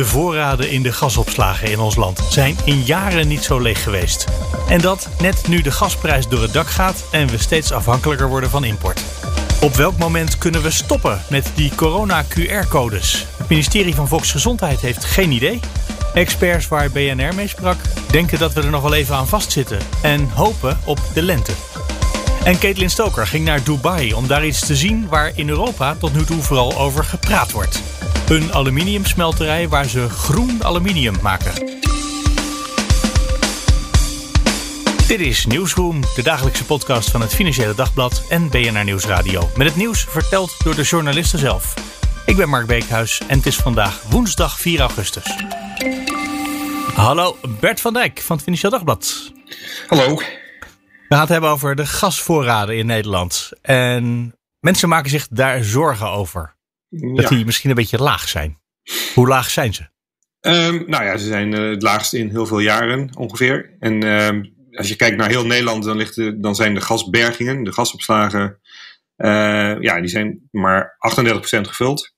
De voorraden in de gasopslagen in ons land zijn in jaren niet zo leeg geweest. En dat net nu de gasprijs door het dak gaat en we steeds afhankelijker worden van import. Op welk moment kunnen we stoppen met die corona-QR-codes? Het ministerie van Volksgezondheid heeft geen idee. Experts waar BNR mee sprak denken dat we er nog wel even aan vastzitten en hopen op de lente. En Caitlin Stoker ging naar Dubai om daar iets te zien waar in Europa tot nu toe vooral over gepraat wordt. Een aluminiumsmelterij waar ze groen aluminium maken. Dit is Nieuwsroom, de dagelijkse podcast van het Financiële Dagblad en BNR Nieuwsradio. Met het nieuws verteld door de journalisten zelf. Ik ben Mark Beekhuis en het is vandaag woensdag 4 augustus. Hallo, Bert van Dijk van het Financiële Dagblad. Hallo. We gaan het hebben over de gasvoorraden in Nederland. En mensen maken zich daar zorgen over. Dat die misschien een beetje laag zijn. Hoe laag zijn ze? Um, nou ja, ze zijn uh, het laagste in heel veel jaren ongeveer. En uh, als je kijkt naar heel Nederland, dan, ligt de, dan zijn de gasbergingen, de gasopslagen, uh, ja, die zijn maar 38% gevuld.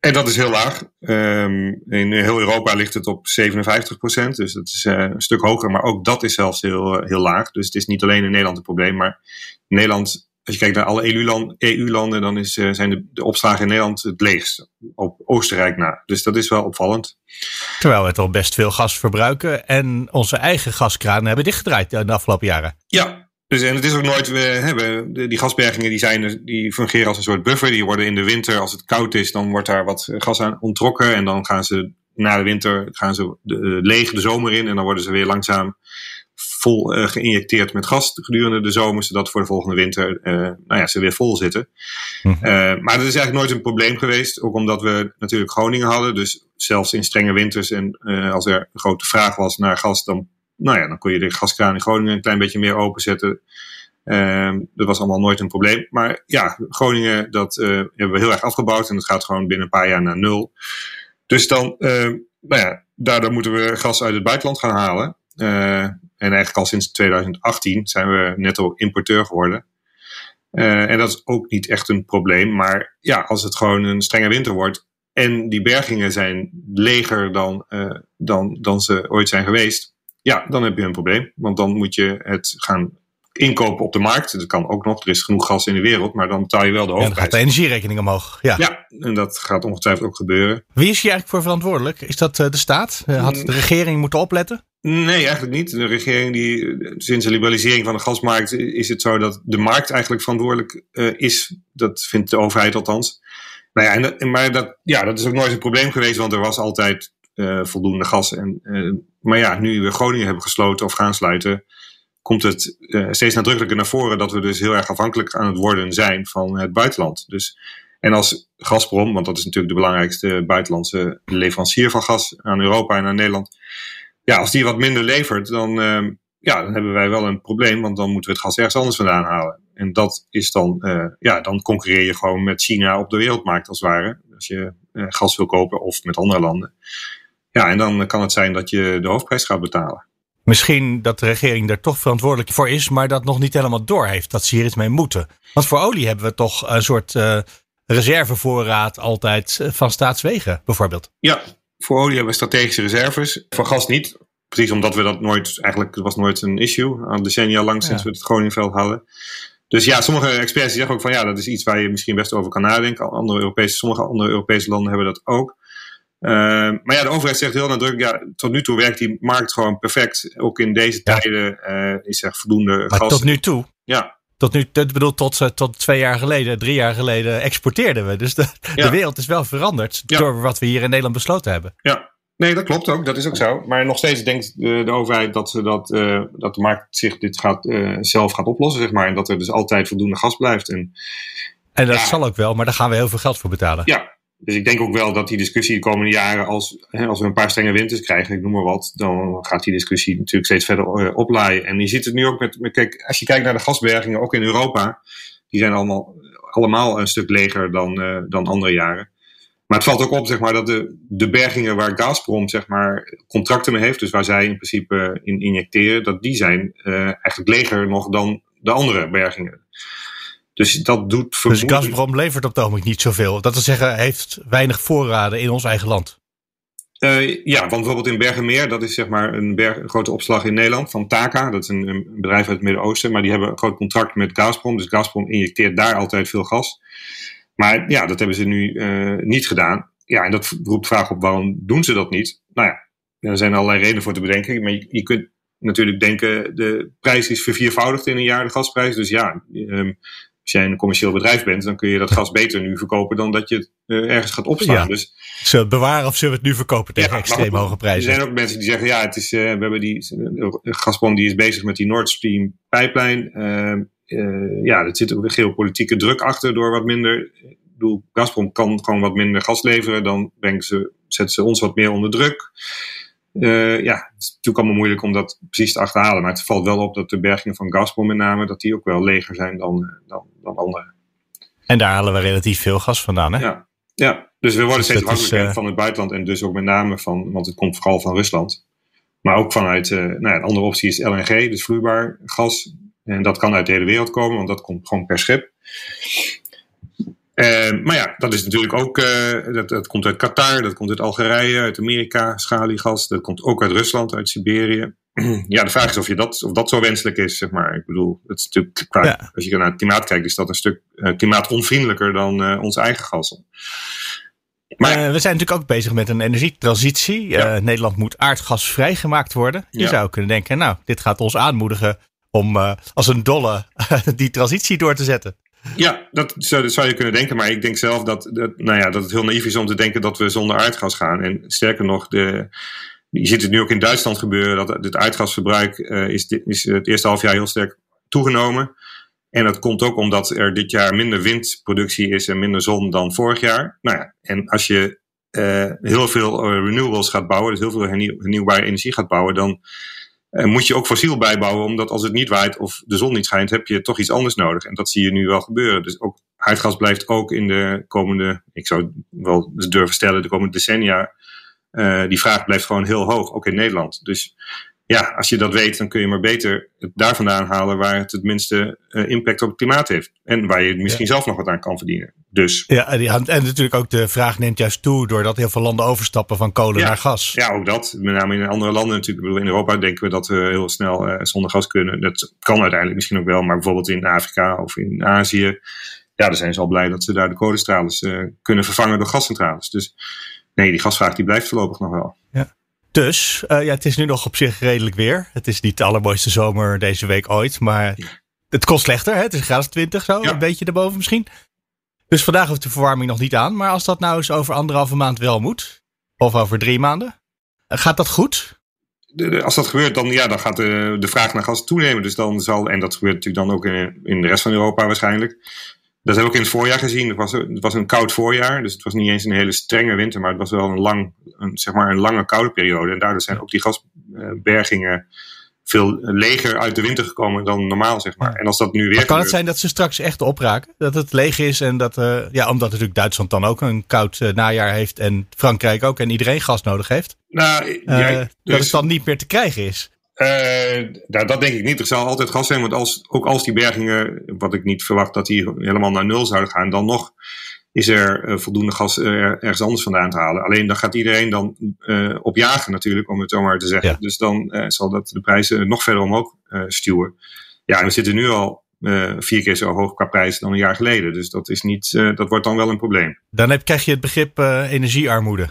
En dat is heel laag. Um, in heel Europa ligt het op 57%, dus dat is uh, een stuk hoger. Maar ook dat is zelfs heel, heel laag. Dus het is niet alleen in Nederland een probleem, maar Nederland als je kijkt naar alle EU-landen, e dan is, uh, zijn de, de, opslagen in Nederland het leegst. Op Oostenrijk na. Dus dat is wel opvallend. Terwijl we toch best veel gas verbruiken en onze eigen gaskranen hebben dichtgedraaid de afgelopen jaren. Ja, dus, en het is ook nooit, we hebben, die gasbergingen die, zijn, die fungeren als een soort buffer. Die worden in de winter, als het koud is, dan wordt daar wat gas aan ontrokken. En dan gaan ze na de winter gaan ze de, leeg de zomer in. En dan worden ze weer langzaam vol uh, geïnjecteerd met gas gedurende de zomer, zodat voor de volgende winter uh, nou ja, ze weer vol zitten. Mm -hmm. uh, maar dat is eigenlijk nooit een probleem geweest, ook omdat we natuurlijk Groningen hadden. Dus zelfs in strenge winters en als er een grote vraag was naar gas, dan, nou ja, dan kon je de gaskraan in Groningen een klein beetje meer openzetten. dat was allemaal nooit een probleem. Maar ja, Groningen, dat hebben we heel erg afgebouwd en dat gaat gewoon binnen een paar jaar naar nul. Dus dan, nou ja, daardoor moeten we gas uit het buitenland gaan halen. Uh, en eigenlijk al sinds 2018 zijn we netto importeur geworden. Uh, en dat is ook niet echt een probleem. Maar ja, als het gewoon een strenge winter wordt en die bergingen zijn leger dan, dan, dan ze ooit zijn geweest, ja, dan heb je een probleem. Want dan moet je het gaan inkopen op de markt. Dat kan ook nog. Er is genoeg gas in de wereld, maar dan betaal je wel de hoofdprijs. Ja, dan gaat de energierekening omhoog. Ja. ja, en dat gaat ongetwijfeld ook gebeuren. Wie is hier eigenlijk voor verantwoordelijk? Is dat de staat? Had de regering moeten opletten? Nee, eigenlijk niet. De regering die sinds de liberalisering van de gasmarkt is het zo dat de markt eigenlijk verantwoordelijk uh, is. Dat vindt de overheid althans. Nou ja, en dat, maar dat, ja, dat is ook nooit een probleem geweest, want er was altijd uh, voldoende gas. En, uh, maar ja, nu we Groningen hebben gesloten of gaan sluiten, komt het steeds nadrukkelijker naar voren dat we dus heel erg afhankelijk aan het worden zijn van het buitenland. Dus, en als Gazprom, want dat is natuurlijk de belangrijkste buitenlandse leverancier van gas aan Europa en aan Nederland ja, als die wat minder levert, dan, uh, ja, dan hebben wij wel een probleem, want dan moeten we het gas ergens anders vandaan halen. En dat is dan, uh, ja, dan concurreer je gewoon met China op de wereldmarkt als het ware. Als je uh, gas wil kopen of met andere landen. Ja, en dan kan het zijn dat je de hoofdprijs gaat betalen. Misschien dat de regering daar toch verantwoordelijk voor is, maar dat nog niet helemaal door heeft. Dat ze hier iets mee moeten. Want voor olie hebben we toch een soort uh, reservevoorraad altijd van staatswegen, bijvoorbeeld. Ja, voor olie hebben we strategische reserves. Voor gas niet. Precies omdat we dat nooit, eigenlijk was nooit een issue. Al decennia lang sinds ja. we het Groningveld hadden. Dus ja, sommige experts zeggen ook van ja, dat is iets waar je misschien best over kan nadenken. Andere Europese, sommige andere Europese landen hebben dat ook. Uh, maar ja, de overheid zegt heel nadrukkelijk, ja, tot nu toe werkt die markt gewoon perfect. Ook in deze ja. tijden uh, is er voldoende maar gas. tot nu toe? Ja. Tot nu, ik bedoel, tot, tot twee jaar geleden, drie jaar geleden exporteerden we. Dus de, ja. de wereld is wel veranderd ja. door wat we hier in Nederland besloten hebben. Ja, nee, dat klopt ook. Dat is ook zo. Maar nog steeds denkt de, de overheid dat, ze dat, uh, dat de markt zich dit gaat, zelf gaat oplossen, zeg maar. En dat er dus altijd voldoende gas blijft. En, en dat zal ook wel, maar daar gaan we heel veel geld voor betalen. Ja, dus ik denk ook wel dat die discussie de komende jaren, als, hè, als we een paar strenge winters krijgen, ik noem maar wat, dan gaat die discussie natuurlijk steeds verder uh, oplaaien. En je ziet het nu ook met, met, kijk, als je kijkt naar de gasbergingen, ook in Europa, die zijn allemaal, allemaal een stuk leger dan, uh, dan andere jaren. Maar het valt ook op, zeg maar, dat de, de bergingen waar Gazprom, zeg maar, contracten mee heeft, dus waar zij in principe in injecteren, dat die zijn eigenlijk leger nog dan de andere bergingen. Dus dat doet vermoeden... Dus Gazprom levert op het ogenblik niet zoveel. Dat wil zeggen, heeft weinig voorraden in ons eigen land. Uh, ja, want bijvoorbeeld in Bergenmeer, dat is zeg maar een, berg, een grote opslag in Nederland van Taka. Dat is een, een bedrijf uit het Midden-Oosten, maar die hebben een groot contract met Gazprom. Dus Gazprom injecteert daar altijd veel gas. Maar ja, dat hebben ze nu uh, niet gedaan. Ja, en dat roept vraag op waarom doen ze dat niet? Nou ja, er zijn allerlei redenen voor te bedenken. Maar je, je kunt natuurlijk denken, de prijs is verviervoudigd in een jaar, de gasprijs. Dus ja, um, als jij een commercieel bedrijf bent, dan kun je dat gas beter nu verkopen dan dat je het uh, ergens gaat opslaan. Ja. Dus, zullen we het bewaren of zullen we het nu verkopen tegen ja, extreem hoge prijzen? Er zijn ook mensen die zeggen, ja, het is, uh, we hebben die, Gazprom die is bezig met die Nord Stream pijplijn. Uh, ja, er zit ook een geopolitieke druk achter door wat minder. Ik bedoel, Gazprom kan gewoon wat minder gas leveren, dan brengen ze, zetten ze ons wat meer onder druk. Uh, ja, het is natuurlijk allemaal moeilijk om dat precies te achterhalen. Maar het valt wel op dat de bergingen van Gazprom met name, dat die ook wel leger zijn dan, eh, dan, dan andere. En daar halen we relatief veel gas vandaan, hè? Ja, ja. dus we worden dus steeds afhankelijker uh... van het buitenland en dus ook met name van, want het komt vooral van Rusland. Maar ook vanuit, uh, nou ja, een andere optie is LNG, dus vloeibaar gas. En dat kan uit de hele wereld komen, want dat komt gewoon per schip. Uh, maar ja, dat is natuurlijk ook, uh, dat, dat komt uit Qatar, dat komt uit Algerije, uit Amerika, schaliegas. Dat komt ook uit Rusland, uit Siberië. ja, de vraag is of, je dat, of dat zo wenselijk is, zeg maar. Ik bedoel, het is natuurlijk, ja. als je naar het klimaat kijkt, is dat een stuk uh, klimaatonvriendelijker dan ons eigen gas. Maar, we zijn natuurlijk ook bezig met een energietransitie. Ja. Nederland moet aardgasvrij gemaakt worden. Je ja. zou kunnen denken, nou, dit gaat ons aanmoedigen om als een dolle die transitie door te zetten. Ja, dat zou, zou, je kunnen denken. Maar ik denk zelf dat, dat, nou ja, dat het heel naïef is om te denken dat we zonder aardgas gaan. En sterker nog, de, je ziet het nu ook in Duitsland gebeuren. Dat het aardgasverbruik uh, is, is het eerste half jaar heel sterk toegenomen. En dat komt ook omdat er dit jaar minder windproductie is en minder zon dan vorig jaar. Nou ja, en als je uh, heel veel renewables gaat bouwen, dus heel veel hernieuw, hernieuwbare energie gaat bouwen, dan moet je ook fossiel bijbouwen, omdat als het niet waait of de zon niet schijnt, heb je toch iets anders nodig. En dat zie je nu wel gebeuren. Dus ook aardgas blijft ook in de komende, ik zou wel durven stellen, de komende decennia, uh, die vraag blijft gewoon heel hoog, ook in Nederland. Dus ja, als je dat weet, dan kun je maar beter het daar vandaan halen waar het het minste uh, impact op het klimaat heeft. En waar je misschien ja. zelf nog wat aan kan verdienen. Dus. Ja, en, en natuurlijk ook de vraag neemt juist toe doordat heel veel landen overstappen van kolen ja, naar gas. Ja, ook dat. Met name in andere landen natuurlijk. Ik bedoel, in Europa denken we dat we heel snel uh, zonder gas kunnen. Dat kan uiteindelijk misschien ook wel, maar bijvoorbeeld in Afrika of in Azië. Ja, dan zijn ze al blij dat ze daar de kolencentrales uh, kunnen vervangen door gascentrales. Dus nee, die gasvraag die blijft voorlopig nog wel. Ja. Dus uh, ja, het is nu nog op zich redelijk weer. Het is niet de allermooiste zomer deze week ooit, maar het kost slechter. Hè? Het is een graad 20 zo, ja. een beetje erboven misschien. Dus vandaag hoeft de verwarming nog niet aan. Maar als dat nou eens over anderhalve maand wel moet, of over drie maanden, gaat dat goed? Als dat gebeurt, dan, ja, dan gaat de, de vraag naar gas toenemen. Dus dan zal, en dat gebeurt natuurlijk dan ook in, in de rest van Europa waarschijnlijk. Dat hebben we ook in het voorjaar gezien. Het was, het was een koud voorjaar, dus het was niet eens een hele strenge winter, maar het was wel een, lang, een, zeg maar een lange koude periode. En daardoor zijn ook die gasbergingen veel leger uit de winter gekomen dan normaal, zeg maar. En als dat nu weer. Maar kan gebeurt, het zijn dat ze straks echt opraken? Dat het leeg is en dat, uh, ja, omdat natuurlijk Duitsland dan ook een koud uh, najaar heeft en Frankrijk ook en iedereen gas nodig heeft? Nou, uh, dus... Dat het dan niet meer te krijgen is. Uh, nou, dat denk ik niet. Er zal altijd gas zijn, want als, ook als die bergingen, wat ik niet verwacht dat die helemaal naar nul zouden gaan, dan nog is er uh, voldoende gas uh, ergens anders vandaan te halen. Alleen dan gaat iedereen dan uh, op jagen natuurlijk, om het zo maar te zeggen. Ja. Dus dan zal dat de prijzen nog verder omhoog stuwen. Ja, en we zitten nu al vier keer zo hoog qua prijs dan een jaar geleden. Dus dat, is niet, dat wordt dan wel een probleem. Dan heb, krijg je het begrip energiearmoede.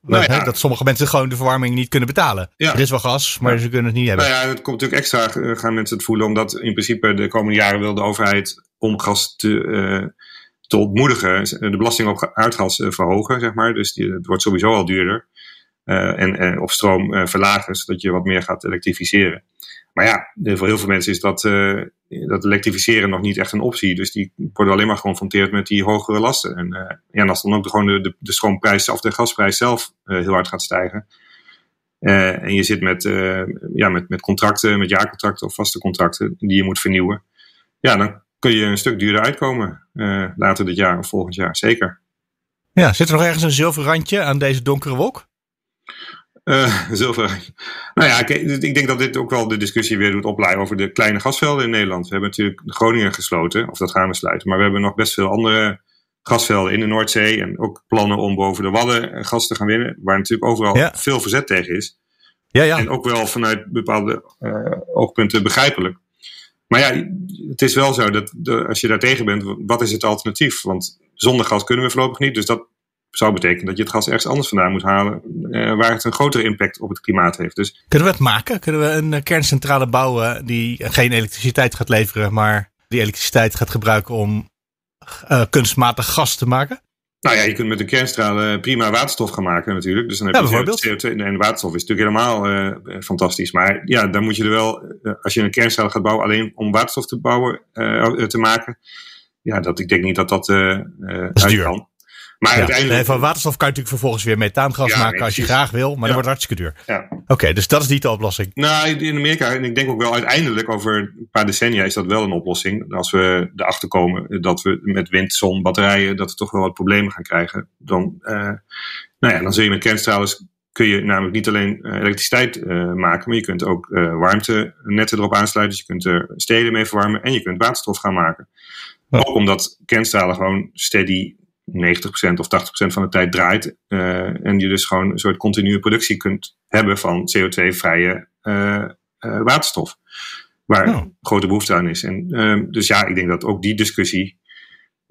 Nou ja. Dat sommige mensen gewoon de verwarming niet kunnen betalen. Ja. Er is wel gas, maar ja. ze kunnen het niet hebben. Nou ja, het komt natuurlijk extra, gaan mensen het voelen, omdat in principe de komende jaren wil de overheid om gas te, uh, te ontmoedigen, de belasting op aardgas uh, verhogen, zeg maar. Dus die, het wordt sowieso al duurder. Uh, en, en op stroom verlagen, zodat je wat meer gaat elektrificeren. Maar ja, voor heel veel mensen is dat, uh, dat elektrificeren nog niet echt een optie. Dus die worden alleen maar geconfronteerd met die hogere lasten. En, uh, ja, en als dan ook de, gewoon de, de, stroomprijs of de gasprijs zelf uh, heel hard gaat stijgen. en je zit met, ja, met, met contracten, met jaarcontracten of vaste contracten die je moet vernieuwen. Ja, dan kun je een stuk duurder uitkomen later dit jaar of volgend jaar, zeker. Ja, zit er nog ergens een zilver randje aan deze donkere wolk? Uh, zilver. Nou ja, ik denk dat dit ook wel de discussie weer doet opleiden over de kleine gasvelden in Nederland. We hebben natuurlijk Groningen gesloten, of dat gaan we sluiten. Maar we hebben nog best veel andere gasvelden in de Noordzee. En ook plannen om boven de Wadden gas te gaan winnen. Waar natuurlijk overal veel verzet tegen is. Ja, ja. En ook wel vanuit bepaalde uh, oogpunten begrijpelijk. Maar ja, het is wel zo dat de, als je daar tegen bent, wat is het alternatief? Want zonder gas kunnen we voorlopig niet. Dus dat zou betekenen dat je het gas ergens anders vandaan moet halen, eh, waar het een grotere impact op het klimaat heeft. Dus, Kunnen we het maken? Kunnen we een eh, kerncentrale bouwen die geen elektriciteit gaat leveren, maar die elektriciteit gaat gebruiken om uh, kunstmatig gas te maken? Nou ja, je kunt met een kerncentrale prima waterstof gaan maken natuurlijk. Dus dan heb ja, je bijvoorbeeld. CO2 en waterstof is natuurlijk helemaal uh, fantastisch. Maar ja, dan moet je er wel, uh, als je een kerncentrale gaat bouwen alleen om waterstof te bouwen, te maken. Ja, dat, ik denk niet dat dat, dat is duur. kan. Maar uiteindelijk... van waterstof kan je natuurlijk vervolgens weer methaangas maken als je graag wil. Maar dat wordt hartstikke duur. Ja. Oké, dus dat is niet de oplossing. Nou, in Amerika, en ik denk ook wel uiteindelijk over een paar decennia is dat wel een oplossing. Als we erachter komen dat we met wind, zon, batterijen, dat we toch wel wat problemen gaan krijgen. Dan, uh, nou ja, dan zul je met kerncentrales kun je namelijk niet alleen uh, elektriciteit uh, maken, maar je kunt ook warmtenetten erop aansluiten. Dus je kunt er steden mee verwarmen en je kunt waterstof gaan maken. Ook omdat kerncentrale gewoon steady 90% of 80% van de tijd draait. Uh, en je dus gewoon een soort continue productie kunt hebben van CO2-vrije uh, uh, waterstof. Waar oh. grote behoefte aan is. En, ehm, dus ja, ik denk dat ook die discussie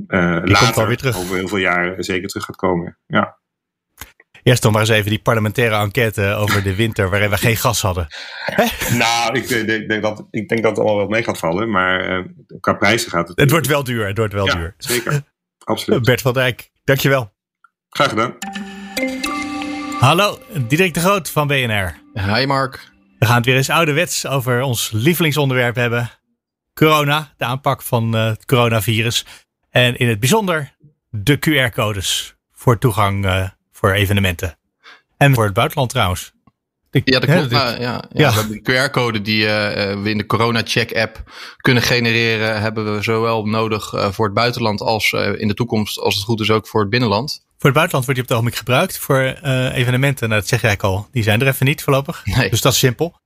later, over heel veel jaren, zeker terug gaat komen. Ja. Eerst nog maar eens even die parlementaire enquête over de winter waarin we geen gas hadden. nou, ik denk, denk, dat, ik denk dat het allemaal wel mee gaat vallen, maar qua prijzen gaat het. Het wordt wel duur, het wordt wel ja, duur. Zeker. Absoluut. Bert van Dijk, dankjewel. Graag gedaan. Hallo, Diederik de Groot van BNR. Hi Mark. We gaan het weer eens ouderwets over ons lievelingsonderwerp hebben. Corona, de aanpak van uh, het coronavirus. En in het bijzonder de QR-codes voor toegang uh, voor evenementen. En voor het buitenland trouwens ja, dat klopt. Ja, ja, ja. De QR-code die uh, we in de corona-check-app kunnen genereren, hebben we zowel nodig uh, voor het buitenland als uh, in de toekomst, als het goed is, ook voor het binnenland. Voor het buitenland wordt die op het ogenblik gebruikt. Voor evenementen, nou, dat zeg jij al, die zijn er even niet voorlopig. Nee. Dus dat is simpel.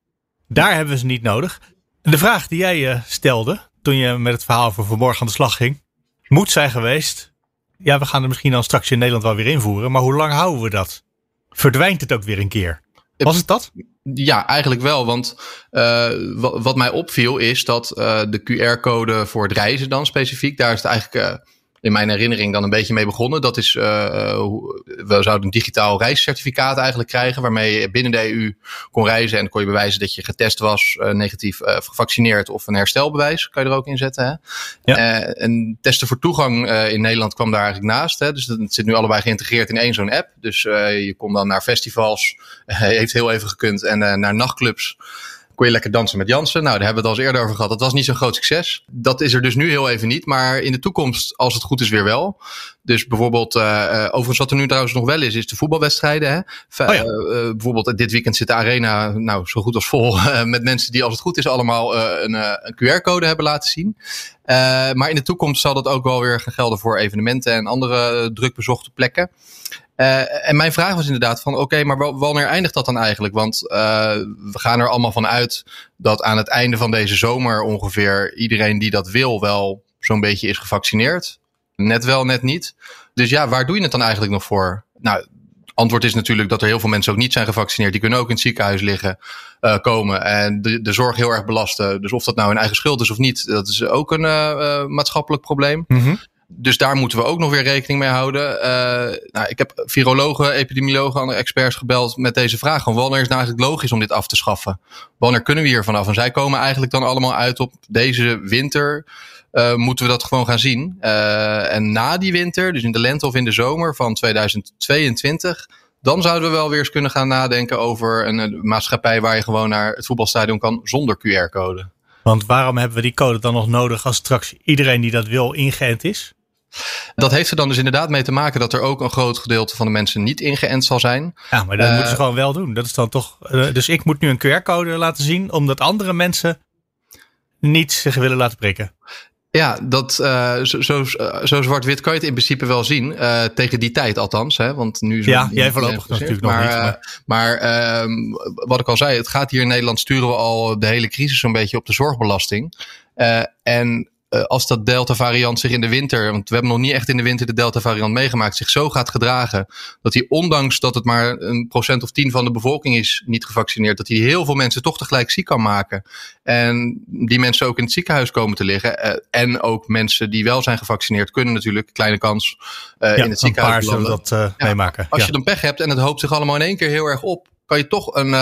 Daar hebben we ze niet nodig. De vraag die jij stelde toen je met het verhaal voor vanmorgen aan de slag ging, moet zijn geweest. Ja, we gaan er misschien dan straks in Nederland wel weer invoeren, maar hoe lang houden we dat? Verdwijnt het ook weer een keer? Was het dat? Ja, eigenlijk wel. Want uh, wat, mij opviel is dat uh, de QR-code voor het reizen dan specifiek, daar is het eigenlijk uh, in mijn herinnering dan een beetje mee begonnen. Dat is, uh, we zouden een digitaal reiscertificaat eigenlijk krijgen, waarmee je binnen de EU kon reizen en kon je bewijzen dat je getest was, uh, negatief gevaccineerd of een herstelbewijs, kan je er ook in zetten. Hè? Ja. en testen voor toegang in Nederland kwam daar eigenlijk naast. Hè? Dus het zit nu allebei geïntegreerd in één zo'n app. Dus je kon dan naar festivals, heeft heel even gekund, en naar nachtclubs kon je lekker dansen met Jansen. Nou, daar hebben we het al eens eerder over gehad. Dat was niet zo'n groot succes. Dat is er dus nu heel even niet. Maar in de toekomst, als het goed is, weer wel. Dus bijvoorbeeld, uh, overigens wat er nu trouwens nog wel is, is de voetbalwedstrijden. Hè? Oh ja. uh, bijvoorbeeld dit weekend zit de arena nou, zo goed als vol met mensen die als het goed is allemaal een, een QR-code hebben laten zien. maar in de toekomst zal dat ook wel weer gaan gelden voor evenementen en andere druk bezochte plekken. Uh, en mijn vraag was inderdaad van oké, maar wanneer eindigt dat dan eigenlijk? Want uh, we gaan er allemaal van uit dat aan het einde van deze zomer ongeveer iedereen die dat wil wel zo'n beetje is gevaccineerd. Net wel, net niet. Dus ja, waar doe je het dan eigenlijk nog voor? Nou, antwoord is natuurlijk dat er heel veel mensen ook niet zijn gevaccineerd. Die kunnen ook in het ziekenhuis liggen, uh, komen en de, de zorg heel erg belasten. Dus of dat nou hun eigen schuld is of niet, dat is ook een maatschappelijk probleem. Mm. Dus daar moeten we ook nog weer rekening mee houden. Uh, nou, ik heb virologen, epidemiologen, andere experts gebeld met deze vraag. Wanneer is het nou eigenlijk logisch om dit af te schaffen? Wanneer kunnen we hier vanaf? En zij komen eigenlijk dan allemaal uit op deze winter. Uh, moeten we dat gewoon gaan zien. Uh, en na die winter, dus in de lente of in de zomer van 2022, dan zouden we wel weer eens kunnen gaan nadenken over een, maatschappij waar je gewoon naar het voetbalstadion kan zonder QR-code. Want waarom hebben we die code dan nog nodig als straks iedereen die dat wil ingeënt is? Dat heeft er dan dus inderdaad mee te maken dat er ook een groot gedeelte van de mensen niet ingeënt zal zijn. Ja, maar dat moeten ze gewoon wel doen. Dat is dan toch. dus ik moet nu een QR-code laten zien, omdat andere mensen niet zich willen laten prikken. Ja, dat, uh, zo, zo, zo zwart-wit kan je het in principe wel zien. Uh, tegen die tijd althans. Hè, want nu ja, jij voorlopig natuurlijk nog maar, niet. Maar, maar uh, wat ik al zei, het gaat hier in Nederland sturen we al de hele crisis zo'n beetje op de zorgbelasting. en eh, als dat Delta-variant zich in de winter, want we hebben nog niet echt in de winter de Delta-variant meegemaakt, zich zo gaat gedragen dat hij, ondanks dat het maar een procent of tien van de bevolking is niet gevaccineerd, dat hij heel veel mensen toch tegelijk ziek kan maken. En die mensen ook in het ziekenhuis komen te liggen. Uh, en ook mensen die wel zijn gevaccineerd kunnen natuurlijk, kleine kans, uh, in het ziekenhuis dat ja, meemaken. Als je dan pech hebt en het hoopt zich allemaal in één keer heel erg op, kan je toch een,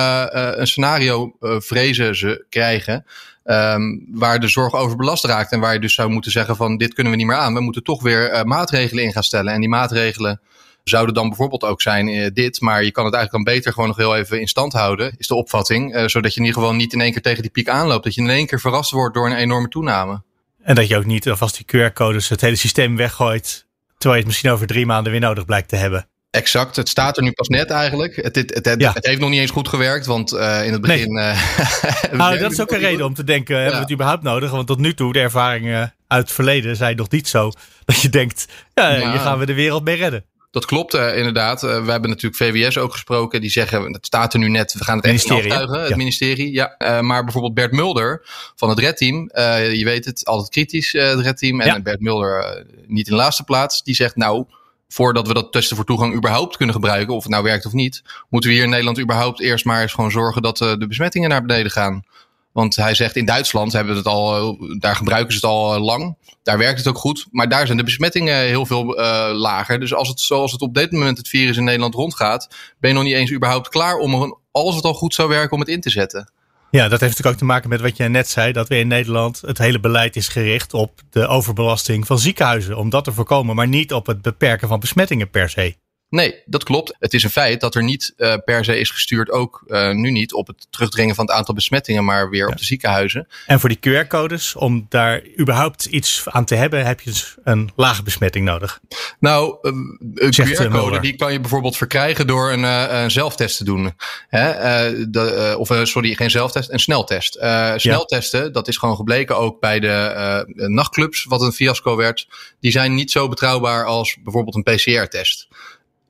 een scenario vrezen ze krijgen Um, waar de zorg overbelast raakt. En waar je dus zou moeten zeggen van dit kunnen we niet meer aan. We moeten toch weer uh, maatregelen in gaan stellen. En die maatregelen zouden dan bijvoorbeeld ook zijn uh, dit. Maar je kan het eigenlijk dan beter gewoon nog heel even in stand houden. Is de opvatting. Uh, zodat je in ieder geval niet in één keer tegen die piek aanloopt. Dat je in één keer verrast wordt door een enorme toename. En dat je ook niet alvast die QR-codes het hele systeem weggooit. Terwijl je het misschien over drie maanden weer nodig blijkt te hebben. Exact, het staat er nu pas net eigenlijk. Het, het, het, het heeft nog niet eens goed gewerkt, want uh, in het begin. Nee. Uh, nou, dat is ook een reden om te denken: hebben we het überhaupt nodig? Want tot nu toe, de ervaringen uit het verleden zijn nog niet zo dat je denkt: ja, hier nou. gaan we de wereld mee redden. Dat klopt uh, inderdaad. we hebben natuurlijk VWS ook gesproken. Die zeggen, het staat er nu net, we gaan het even aftuigen, het ja. ministerie. Ja, maar bijvoorbeeld Bert Mulder van het Red Team. Je weet het, altijd kritisch, het Red Team. En. Bert Mulder niet in de laatste plaats. Die zegt, nou, voordat we dat testen voor toegang überhaupt kunnen gebruiken, of het nou werkt of niet, moeten we hier in Nederland überhaupt eerst maar eens gewoon zorgen dat uh, de besmettingen naar beneden gaan. Want hij zegt in Duitsland hebben het al, daar gebruiken ze het al eh, lang. Daar werkt het ook goed. Maar daar zijn de besmettingen heel veel lager. Dus als het zoals het op dit moment het virus in Nederland rondgaat, ben je nog niet eens überhaupt klaar om, als het al goed zou werken, om het in te zetten. Ja, dat heeft natuurlijk ook te maken met wat je net zei. Dat we in Nederland het hele beleid is gericht op de overbelasting van ziekenhuizen. Om dat te voorkomen, maar niet op het beperken van besmettingen per se. Nee, dat klopt. Het is een feit dat er niet uh, per se is gestuurd, ook uh, nu niet, op het terugdringen van het aantal besmettingen, maar weer ja. op de ziekenhuizen. En voor die QR-codes, om daar überhaupt iets aan te hebben, heb je dus een lage besmetting nodig. Nou, uh, een QR-code die kan je bijvoorbeeld verkrijgen door een, een zelftest te doen. Hè? De, of sorry, geen zelftest, een sneltest. sneltesten, ja. dat is gewoon gebleken ook bij de nachtclubs, wat een fiasco werd. Die zijn niet zo betrouwbaar als bijvoorbeeld een PCR-test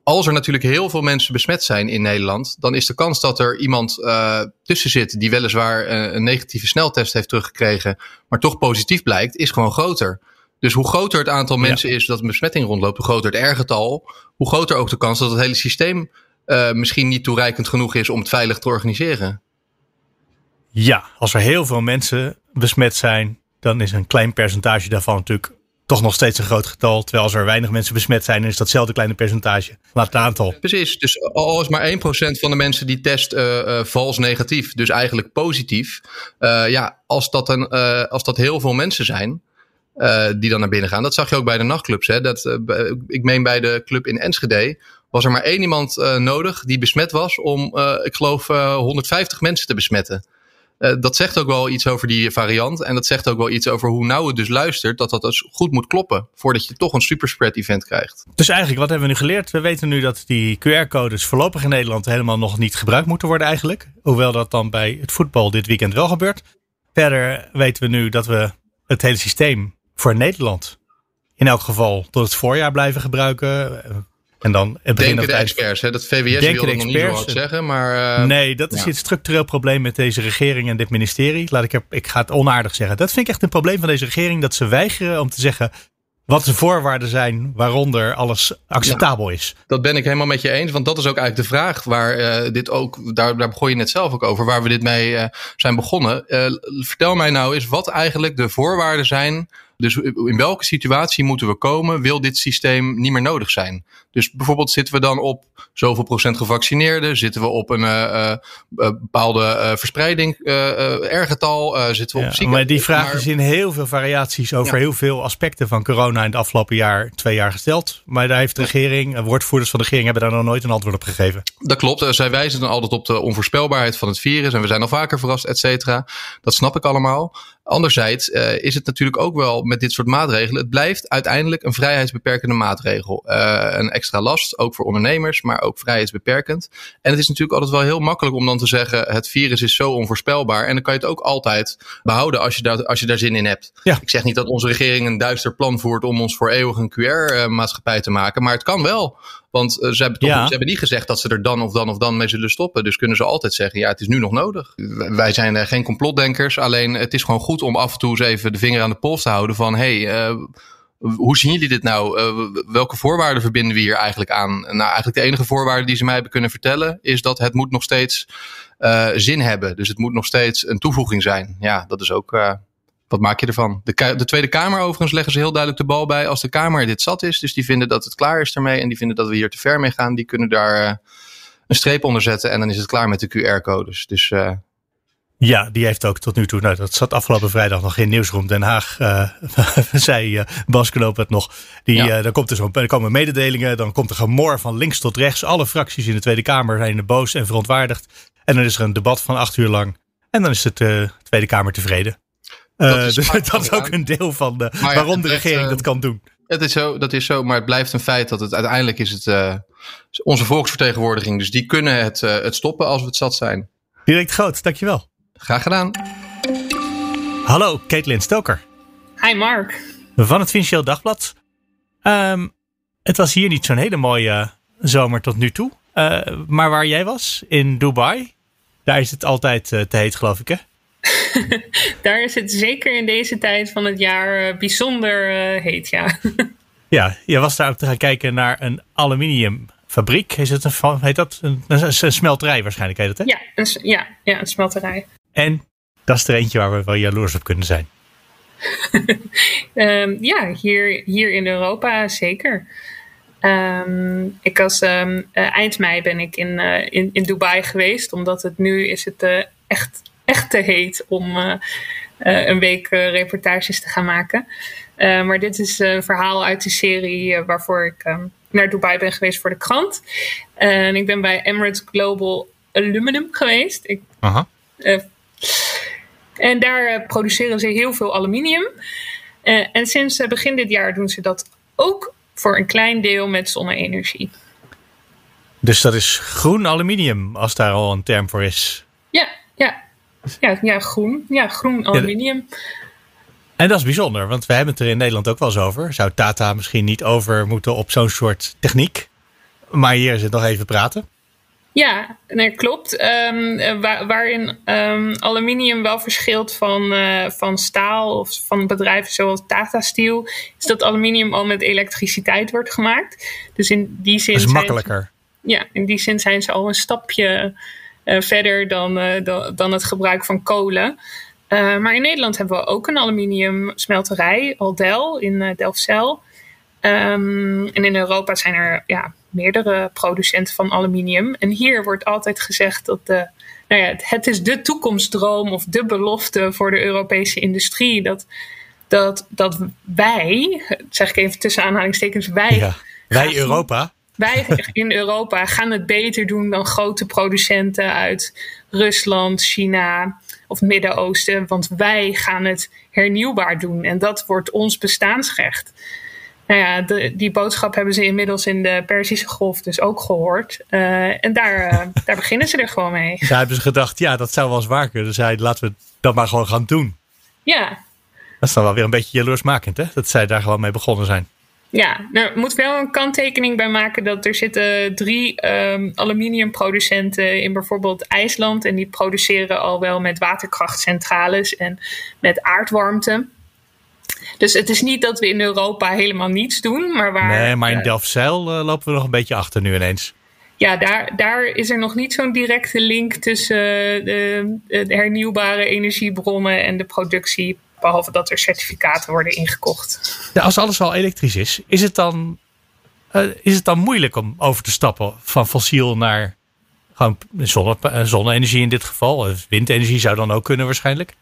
als er natuurlijk heel veel mensen besmet zijn in Nederland, dan is de kans dat er iemand uh, tussen zit die weliswaar een, een negatieve sneltest heeft teruggekregen, maar toch positief blijkt, is gewoon groter. Dus hoe groter het aantal mensen ja. is dat een besmetting rondloopt, hoe groter het R-getal, hoe groter ook de kans dat het hele systeem uh, misschien niet toereikend genoeg is om het veilig te organiseren. Ja, als er heel veel mensen besmet zijn, dan is een klein percentage daarvan natuurlijk toch nog steeds een groot getal. Terwijl als er weinig mensen besmet zijn, is datzelfde kleine percentage. Laat het aantal. Precies. Dus al is maar 1% van de mensen die test uh, vals negatief, dus eigenlijk positief. Uh, ja, als dat, een, als dat heel veel mensen zijn. die dan naar binnen gaan. Dat zag je ook bij de nachtclubs. Hè? Dat, ik meen bij de club in Enschede. Was er maar één iemand nodig die besmet was om, ik geloof, 150 mensen te besmetten. Uh, dat zegt ook wel iets over die variant. En dat zegt ook wel iets over hoe nauw het dus luistert. Dat dat dus goed moet kloppen. Voordat je toch een superspread event krijgt. Dus eigenlijk, wat hebben we nu geleerd? We weten nu dat die QR-codes voorlopig in Nederland helemaal nog niet gebruikt moeten worden eigenlijk. Hoewel dat dan bij het voetbal dit weekend wel gebeurt. Verder weten we nu dat we het hele systeem voor Nederland in elk geval tot het voorjaar blijven gebruiken. En dan het begin Denken de experts, hè? dat VWS wil nog niet zo hard zeggen, maar... Uh, nee, dat is ja. het structureel probleem met deze regering en dit ministerie. Laat ik, er, ik ga het onaardig zeggen. Dat vind ik echt een probleem van deze regering, dat ze weigeren om te zeggen wat de voorwaarden zijn waaronder alles acceptabel ja, is. Dat ben ik helemaal met je eens, want dat is ook eigenlijk de vraag waar uh, dit ook, daar, daar begon je net zelf ook over, waar we dit mee uh, zijn begonnen. Uh, vertel mij nou eens wat eigenlijk de voorwaarden zijn Dus in welke situatie moeten we komen? Wil dit systeem niet meer nodig zijn? Dus bijvoorbeeld zitten we dan op zoveel procent gevaccineerden? Zitten we op een uh, bepaalde uh, verspreiding, ergetal? zitten we op ja, Maar die vraag is in heel veel variaties over heel veel aspecten van corona in het afgelopen jaar, twee jaar gesteld. Maar daar heeft de regering, woordvoerders van de regering hebben daar nog nooit een antwoord op gegeven. Dat klopt. Zij wijzen dan altijd op de onvoorspelbaarheid van het virus. En we zijn al vaker verrast, et cetera. Dat snap ik allemaal. Anderzijds uh, is het natuurlijk ook wel met dit soort maatregelen. Het blijft uiteindelijk een vrijheidsbeperkende maatregel. Uh, een extra last, ook voor ondernemers, maar ook vrijheidsbeperkend. En het is natuurlijk altijd wel heel makkelijk om dan te zeggen: het virus is zo onvoorspelbaar. En dan kan je het ook altijd behouden als je daar, als je daar zin in hebt. Ja. Ik zeg niet dat onze regering een duister plan voert om ons voor eeuwig een QR-maatschappij te maken, maar het kan wel. Want uh, ze, hebben toch, ze hebben niet gezegd dat ze er dan of dan of dan mee zullen stoppen. Dus kunnen ze altijd zeggen: ja, het is nu nog nodig. Wij zijn uh, geen complotdenkers. Alleen het is gewoon goed om af en toe eens even de vinger aan de pols te houden. Van hé, hey, uh, hoe zien jullie dit nou? welke voorwaarden verbinden we hier eigenlijk aan? Nou, eigenlijk de enige voorwaarde die ze mij hebben kunnen vertellen is dat het moet nog steeds zin hebben. Dus het moet nog steeds een toevoeging zijn. Ja, dat is ook wat maak je ervan? De, de, Tweede Kamer overigens leggen ze heel duidelijk de bal bij als de Kamer dit zat is. Dus die vinden dat het klaar is ermee en die vinden dat we hier te ver mee gaan. Die kunnen daar uh, een streep onder zetten en dan is het klaar met de QR-codes. Dus uh, ja, die heeft ook tot nu toe, nou, dat zat afgelopen vrijdag nog in Nieuwsroom Den Haag, uh, zei uh, Bas Knoop het nog. Die, ja. uh, dan komt er zo, er komen mededelingen, dan komt er gemor van links tot rechts. Alle fracties in de Tweede Kamer zijn boos en verontwaardigd. En dan is er een debat van acht uur lang. En dan is het de Tweede Kamer tevreden. Dat is, uh, dat is ook een deel van de, waarom de regering uh, dat kan doen. Het is zo, dat is zo, maar het blijft een feit dat het uiteindelijk is het uh, onze volksvertegenwoordiging. Dus die kunnen het, het stoppen als we het zat zijn. Direct groot, dankjewel. Graag gedaan. Hallo, Caitlin Stoker. Hi Mark. Van het Financieel Dagblad. Um, het was hier niet zo'n hele mooie zomer tot nu toe. maar waar jij was, in Dubai, daar is het altijd te heet geloof ik hè? Daar is het zeker in deze tijd van het jaar uh, bijzonder uh, heet, ja. ja, je was daar te gaan kijken naar een aluminiumfabriek. Is het een, heet dat? Een, smelterij waarschijnlijk heet het, hè? Ja, een, ja, ja, een smelterij. En dat is er eentje waar we wel jaloers op kunnen zijn. um, ja, hier, hier in Europa zeker. Um, ik was um, uh, eind mei ben ik in, in, in Dubai geweest, omdat het nu is het echt echt te heet om uh, een week uh, reportages te gaan maken. maar dit is een verhaal uit de serie waarvoor ik um, naar Dubai ben geweest voor de krant. en ik ben bij Emirates Global Aluminum geweest. Ik, Aha. en daar produceren ze heel veel aluminium. en sinds begin dit jaar doen ze dat ook voor een klein deel met zonne-energie. Dus dat is groen aluminium, als daar al een term voor is. Ja, ja. Ja, ja groen. Ja, groen aluminium. En dat is bijzonder, want we hebben het er in Nederland ook wel eens over. Zou Tata misschien niet over moeten op zo'n soort techniek? Maar hier is het nog even praten. Ja, nee, klopt. Um, waarin um, aluminium wel verschilt van, uh, van staal of van bedrijven zoals Tata Steel, is dat aluminium al met elektriciteit wordt gemaakt. Dus in die zin. Dat is makkelijker. ja, in die zin zijn ze al een stapje verder dan, uh, dan het gebruik van kolen. Uh, maar in Nederland hebben we ook een aluminium smelterij, Aldel, in Delfzijl. Um, en in Europa zijn er ja, meerdere producenten van aluminium. En hier wordt altijd gezegd dat de, nou ja, het is de toekomstdroom of de belofte voor de Europese industrie. Dat, dat, dat wij, zeg ik even tussen aanhalingstekens, wij. Ja, wij Europa wij in Europa gaan het beter doen dan grote producenten uit Rusland, China of het Midden-Oosten. Want wij gaan het hernieuwbaar doen en dat wordt ons bestaansrecht. Nou ja, de, die boodschap hebben ze inmiddels in de Perzische Golf dus ook gehoord. Uh, en daar, uh, daar beginnen ze er gewoon mee. Daar hebben ze gedacht, ja, dat zou wel eens waar kunnen zijn. Laten we dat maar gewoon gaan doen. Ja. Dat is dan wel weer een beetje jaloersmakend, hè? Dat zij daar gewoon mee begonnen zijn. Ja, nou, er moet wel een kanttekening bij maken dat er zitten drie um, aluminiumproducenten in bijvoorbeeld IJsland. En die produceren al wel met waterkrachtcentrales en met aardwarmte. Dus het is niet dat we in Europa helemaal niets doen, maar waar... Nee, maar in Delfzijl uh, lopen we nog een beetje achter nu ineens. Ja, daar, daar is er nog niet zo'n directe link tussen de, de hernieuwbare energiebronnen en de productie Behalve dat er certificaten worden ingekocht. Ja, als alles al elektrisch is, is het, dan, uh, is het dan moeilijk om over te stappen van fossiel naar gewoon zonne, zonne-energie in dit geval? Windenergie zou dan ook kunnen waarschijnlijk?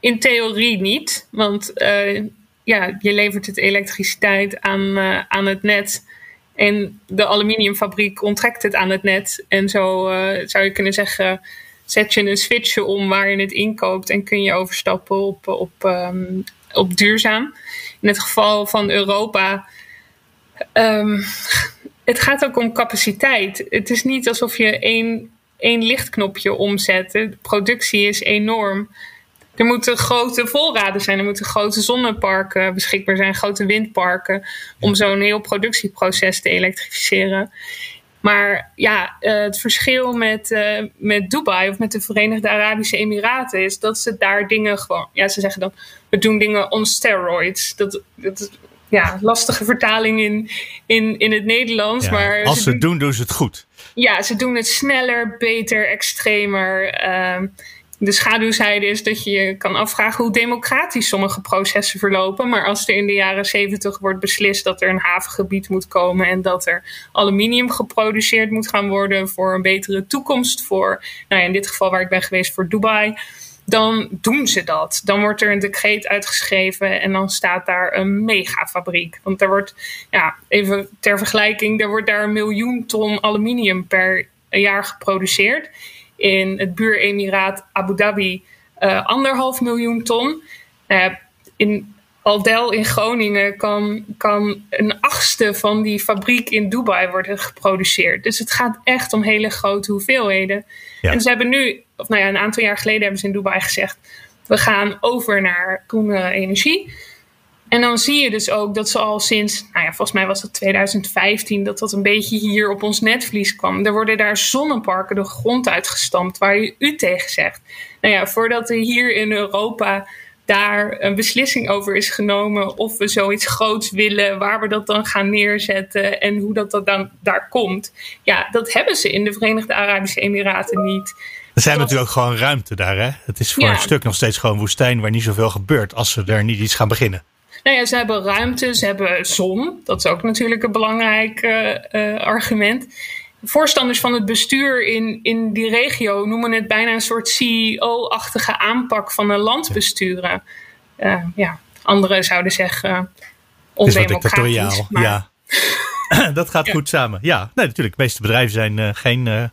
In theorie niet, want uh, ja, je levert het elektriciteit aan, uh, aan het net. En de aluminiumfabriek onttrekt het aan het net. En zo uh, zou je kunnen zeggen, zet je een switchje om waar je het inkoopt en kun je overstappen op, op, um, op duurzaam. In het geval van Europa, um, het gaat ook om capaciteit. Het is niet alsof je één, één lichtknopje omzet. De productie is enorm. Er moeten grote voorraden zijn, er moeten grote zonneparken beschikbaar zijn, grote windparken, om zo'n heel productieproces te elektrificeren. Maar ja, uh, het verschil met, uh, met Dubai of met de Verenigde Arabische Emiraten is dat ze daar dingen gewoon, ja, ze zeggen dan, we doen dingen on steroids. Dat, dat is ja, lastige vertaling in, in, in het Nederlands. Ja, maar als ze het doen, doen ze het goed. Ja, ze doen het sneller, beter, extremer. Uh, de schaduwzijde is dat je je kan afvragen hoe democratisch sommige processen verlopen. Maar als er in de jaren zeventig wordt beslist dat er een havengebied moet komen en dat er aluminium geproduceerd moet gaan worden voor een betere toekomst, voor, nou ja, in dit geval waar ik ben geweest, voor Dubai. Dan doen ze dat. Dan wordt er een decreet uitgeschreven en dan staat daar een megafabriek. Want er wordt, ja, even ter vergelijking, er wordt daar een miljoen ton aluminium per jaar geproduceerd in het buuremiraat Abu Dhabi uh, anderhalf miljoen ton. Uh, in Aldel in Groningen kan, kan een achtste van die fabriek in Dubai worden geproduceerd. Dus het gaat echt om hele grote hoeveelheden. Ja. En ze hebben nu, of nou ja, een aantal jaar geleden hebben ze in Dubai gezegd: we gaan over naar groene energie. En dan zie je dus ook dat ze al sinds, nou ja, volgens mij was dat 2015, dat dat een beetje hier op ons netvlies kwam. Er worden daar zonneparken de grond uitgestampt waar je u tegen zegt. Nou ja, voordat er hier in Europa daar een beslissing over is genomen of we zoiets groots willen, waar we dat dan gaan neerzetten en hoe dat, dat dan daar komt. Ja, dat hebben ze in de Verenigde Arabische Emiraten niet. Er zijn natuurlijk ook gewoon ruimte daar. Hè? Het is voor ja. een stuk nog steeds gewoon woestijn waar niet zoveel gebeurt als ze er niet iets gaan beginnen. Nou ja, ze hebben ruimte, ze hebben zon. Dat is ook natuurlijk een belangrijk uh, uh, argument. Voorstanders van het bestuur in, in die regio noemen het bijna een soort CEO-achtige aanpak van een land besturen. Uh, ja, anderen zouden zeggen ondemocratisch. Maar... Ja, dat gaat ja. goed samen. Ja, nee, natuurlijk. De meeste bedrijven zijn geen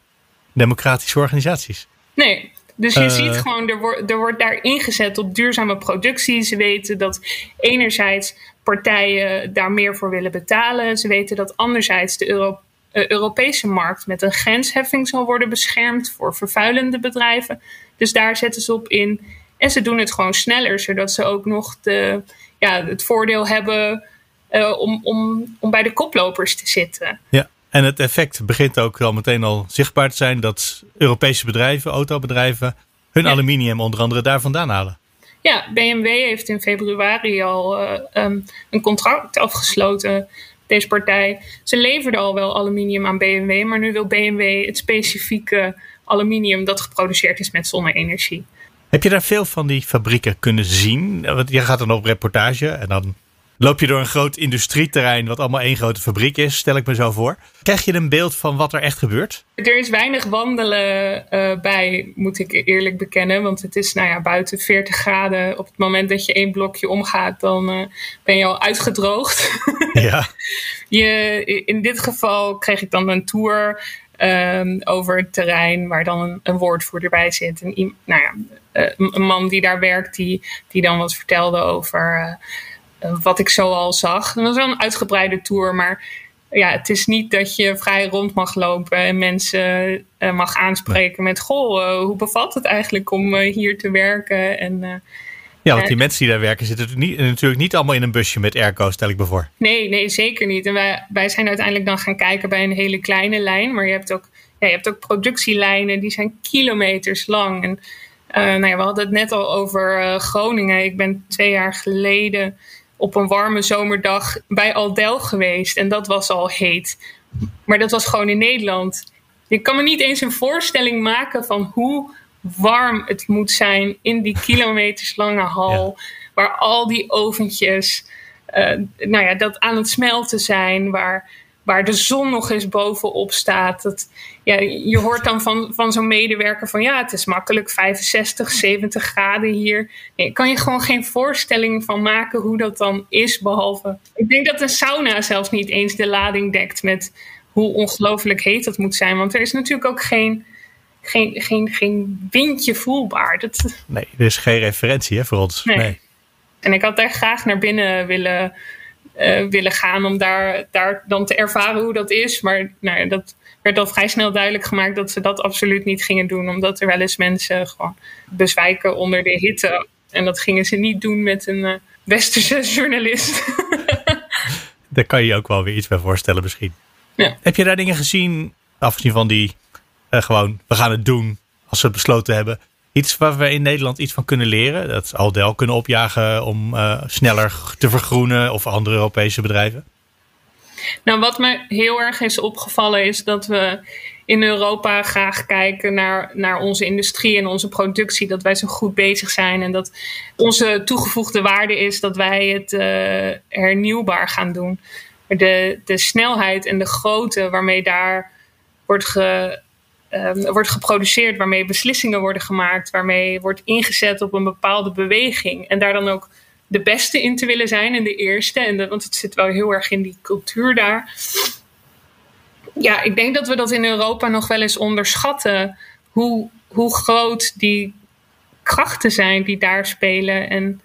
democratische organisaties. Nee, dus je uh, ziet gewoon, er, wordt er wordt daar ingezet op duurzame productie. Ze weten dat enerzijds partijen daar meer voor willen betalen. Ze weten dat anderzijds de Euro uh, Europese markt met een grensheffing zal worden beschermd voor vervuilende bedrijven. Dus daar zetten ze op in. En ze doen het gewoon sneller, zodat ze ook nog de, ja, het voordeel hebben uh, om, om, om bij de koplopers te zitten. Ja. En het effect begint ook al meteen al zichtbaar te zijn dat Europese bedrijven, autobedrijven, hun ja. aluminium onder andere daar vandaan halen. Ja, BMW heeft in februari al uh, um, een contract afgesloten. Deze partij. Ze leverden al wel aluminium aan BMW, maar nu wil BMW het specifieke aluminium dat geproduceerd is met zonne-energie. Heb je daar veel van die fabrieken kunnen zien? Want je gaat dan op reportage en dan loop je door een groot industrieterrein, wat allemaal één grote fabriek is, stel ik me zo voor. Krijg je een beeld van wat er echt gebeurt? Er is weinig wandelen uh, bij, moet ik eerlijk bekennen. Want het is nou ja, buiten 40 graden. Op het moment dat je één blokje omgaat, dan uh, ben je al uitgedroogd. Ja. je, in dit geval kreeg ik dan een tour um, over het terrein, waar dan een, een woordvoerder bij zit. En, nou ja, uh, een man die daar werkt, die, die dan wat vertelde over wat ik zo al zag. Dat was wel een uitgebreide tour, maar ja, het is niet dat je vrij rond mag lopen en mensen uh, mag aanspreken met: Goh, uh, hoe bevalt het eigenlijk om uh, hier te werken? En, ja, want die mensen die daar werken zitten niet, natuurlijk niet allemaal in een busje met airco, stel ik me voor. Nee, nee, zeker niet. En wij, wij zijn uiteindelijk dan gaan kijken bij een hele kleine lijn, maar je hebt ook, ja, je hebt ook productielijnen die zijn kilometers lang. En nou ja, we hadden het net al over Groningen. Ik ben twee jaar geleden op een warme zomerdag bij Aldel geweest. En dat was al heet. Maar dat was gewoon in Nederland. Ik kan me niet eens een voorstelling maken van hoe warm het moet zijn in die kilometerslange hal. Ja. waar al die oventjes, uh, nou ja, dat aan het smelten zijn, waar, waar de zon nog eens bovenop staat. Dat, ja, je hoort dan van, van zo'n medewerker van ja, het is makkelijk 65, 70 graden hier. Nee, kan je gewoon geen voorstelling van maken hoe dat dan is, behalve. Ik denk dat een sauna zelfs niet eens de lading dekt met hoe ongelooflijk heet dat moet zijn. Want er is natuurlijk ook geen, geen, geen, geen windje voelbaar. Dat... Nee, er is geen referentie hè, voor ons. Nee. En ik had daar graag naar binnen willen, uh, willen gaan om daar, daar dan te ervaren hoe dat is. Maar nou ja, dat werd al vrij snel duidelijk gemaakt dat ze dat absoluut niet gingen doen. Omdat er wel eens mensen gewoon bezwijken onder de hitte. En dat gingen ze niet doen met een uh, westerse journalist. daar kan je je ook wel weer iets bij voorstellen misschien. Ja. Heb je daar dingen gezien, afgezien van die uh, gewoon, we gaan het doen als we het besloten hebben. Iets waar we in Nederland iets van kunnen leren? Dat Aldel kunnen opjagen om uh, sneller te vergroenen of andere Europese bedrijven? Nou, wat me heel erg is opgevallen is dat we in Europa graag kijken naar, naar onze industrie en onze productie. Dat wij zo goed bezig zijn en dat onze toegevoegde waarde is dat wij het uh, hernieuwbaar gaan doen de, de snelheid en de grootte waarmee daar wordt, ge, um, wordt geproduceerd, waarmee beslissingen worden gemaakt, waarmee wordt ingezet op een bepaalde beweging. En daar dan ook de beste in te willen zijn en de eerste. En want het zit wel heel erg in die cultuur daar. Ja, ik denk dat we dat in Europa nog wel eens onderschatten. Hoe, hoe groot die krachten zijn die daar spelen. En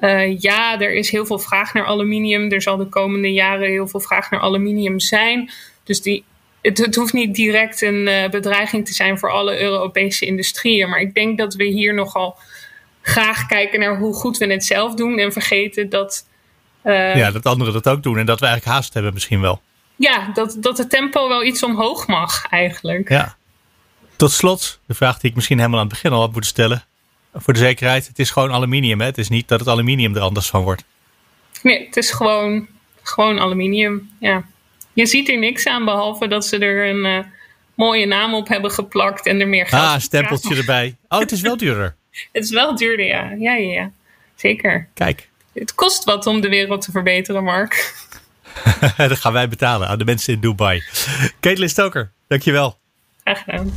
uh, ja, er is heel veel vraag naar aluminium. Er zal de komende jaren heel veel vraag naar aluminium zijn. Dus die, het, het hoeft niet direct een uh, bedreiging te zijn voor alle Europese industrieën. Maar ik denk dat we hier nogal graag kijken naar hoe goed we het zelf doen. En vergeten dat. Uh, ja, dat anderen dat ook doen. En dat we eigenlijk haast hebben misschien wel. Ja, dat, dat het tempo wel iets omhoog mag eigenlijk. Ja. Tot slot, de vraag die ik misschien helemaal aan het begin al had moeten stellen voor de zekerheid, het is gewoon aluminium. Hè? Het is niet dat het aluminium er anders van wordt. Nee, het is gewoon, gewoon aluminium. Ja. Je ziet er niks aan, behalve dat ze er een uh, mooie naam op hebben geplakt en er meer geld Ah, stempeltje erbij. Oh, het is wel duurder. het is wel duurder, ja. Ja, ja, ja. Zeker. Kijk. Het kost wat om de wereld te verbeteren, Mark. dat gaan wij betalen aan de mensen in Dubai. Caitlin Stoker, dankjewel. Graag gedaan.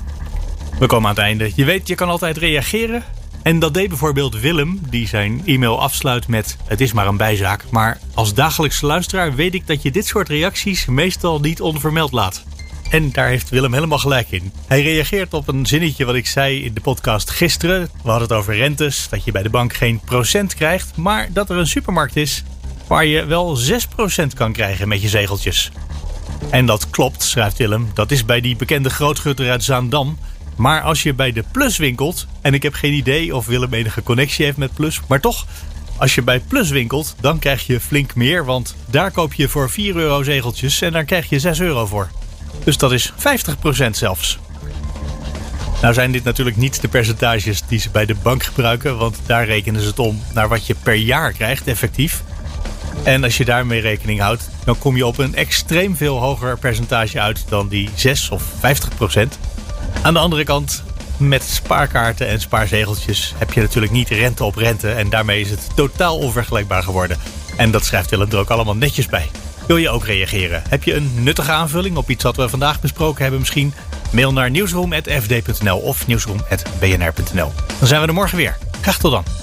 We komen aan het einde. Je weet, je kan altijd reageren. En dat deed bijvoorbeeld Willem, die zijn e-mail afsluit met: Het is maar een bijzaak. Maar als dagelijkse luisteraar weet ik dat je dit soort reacties meestal niet onvermeld laat. En daar heeft Willem helemaal gelijk in. Hij reageert op een zinnetje wat ik zei in de podcast gisteren. We hadden het over rentes, dat je bij de bank geen procent krijgt, maar dat er een supermarkt is waar je wel 6% kan krijgen met je zegeltjes. En dat klopt, schrijft Willem. Dat is bij die bekende grootgutter uit Zaandam. Maar als je bij de Plus winkelt, en ik heb geen idee of Willem enige connectie heeft met Plus, maar toch, als je bij Plus winkelt, dan krijg je flink meer, want daar koop je voor 4 euro zegeltjes en daar krijg je 6 euro voor. Dus dat is 50% zelfs. Nou zijn dit natuurlijk niet de percentages die ze bij de bank gebruiken, want daar rekenen ze het om naar wat je per jaar krijgt effectief. En als je daarmee rekening houdt, dan kom je op een extreem veel hoger percentage uit dan die 6 of 50 procent. Aan de andere kant, met spaarkaarten en spaarzegeltjes heb je natuurlijk niet rente op rente. En daarmee is het totaal onvergelijkbaar geworden. En dat schrijft Willem er ook allemaal netjes bij. Wil je ook reageren? Heb je een nuttige aanvulling op iets wat we vandaag besproken hebben misschien? Mail naar nieuwsroom.fd.nl of nieuwsroom.bnr.nl. Dan zijn we er morgen weer. Graag tot dan.